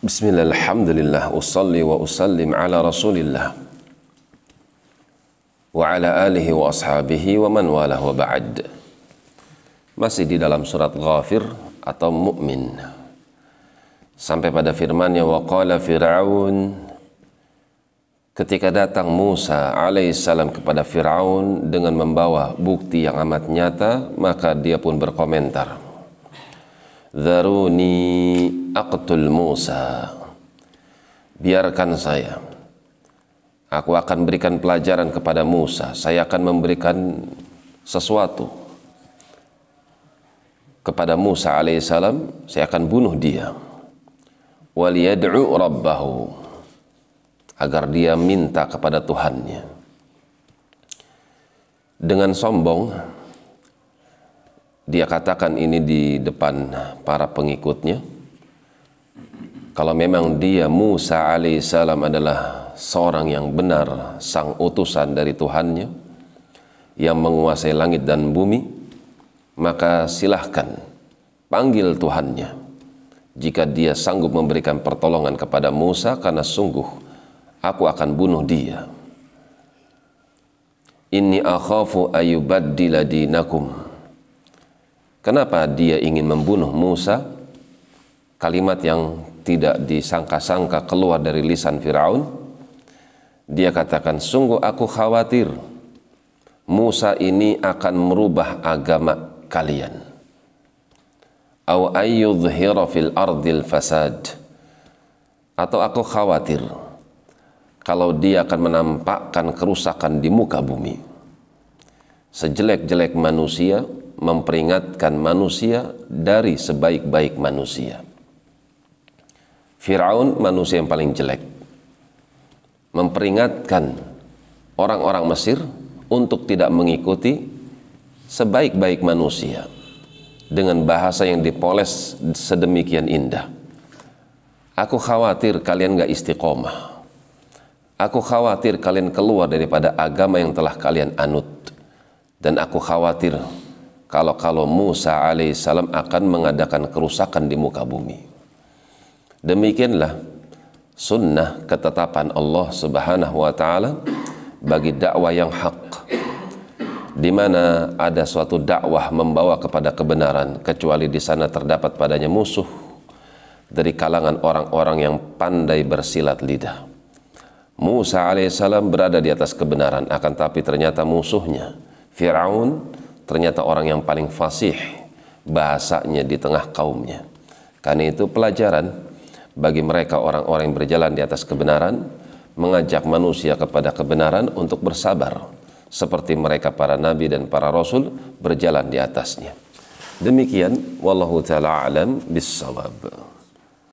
Bismillah, alhamdulillah, usalli wa usallim ala rasulillah. Wa ala alihi wa ashabihi wa man walah wa ba'd. Masih di dalam surat Ghafir atau Mukmin sampai pada firmannya wa qala fir'aun ketika datang Musa alaihissalam kepada Fir'aun dengan membawa bukti yang amat nyata maka dia pun berkomentar Dharuni aqtul Musa. Biarkan saya. Aku akan berikan pelajaran kepada Musa. Saya akan memberikan sesuatu kepada Musa alaihissalam saya akan bunuh dia. Waliyad'u rabbahu. Agar dia minta kepada Tuhannya. Dengan sombong dia katakan ini di depan para pengikutnya. Kalau memang dia Musa alaihissalam adalah seorang yang benar sang utusan dari Tuhannya yang menguasai langit dan bumi maka silahkan panggil Tuhannya. Jika dia sanggup memberikan pertolongan kepada Musa karena sungguh aku akan bunuh dia. Inni akhafu ayubaddila dinakum Kenapa dia ingin membunuh Musa? Kalimat yang tidak disangka-sangka keluar dari lisan Firaun. Dia katakan, "Sungguh aku khawatir Musa ini akan merubah agama kalian." Au ayyudhhira fil ardil fasad. Atau aku khawatir kalau dia akan menampakkan kerusakan di muka bumi. Sejelek-jelek manusia, memperingatkan manusia dari sebaik-baik manusia. Firaun manusia yang paling jelek. Memperingatkan orang-orang Mesir untuk tidak mengikuti sebaik-baik manusia dengan bahasa yang dipoles sedemikian indah. Aku khawatir kalian gak istiqomah. Aku khawatir kalian keluar daripada agama yang telah kalian anut. Dan aku khawatir kalau-kalau Musa alaihissalam akan mengadakan kerusakan di muka bumi. Demikianlah sunnah ketetapan Allah subhanahu wa ta'ala bagi dakwah yang hak di mana ada suatu dakwah membawa kepada kebenaran kecuali di sana terdapat padanya musuh dari kalangan orang-orang yang pandai bersilat lidah. Musa alaihissalam berada di atas kebenaran akan tapi ternyata musuhnya Firaun ternyata orang yang paling fasih bahasanya di tengah kaumnya. Karena itu pelajaran bagi mereka orang-orang yang berjalan di atas kebenaran, mengajak manusia kepada kebenaran untuk bersabar, seperti mereka para nabi dan para rasul berjalan di atasnya. Demikian, wallahu taala alam bisawab.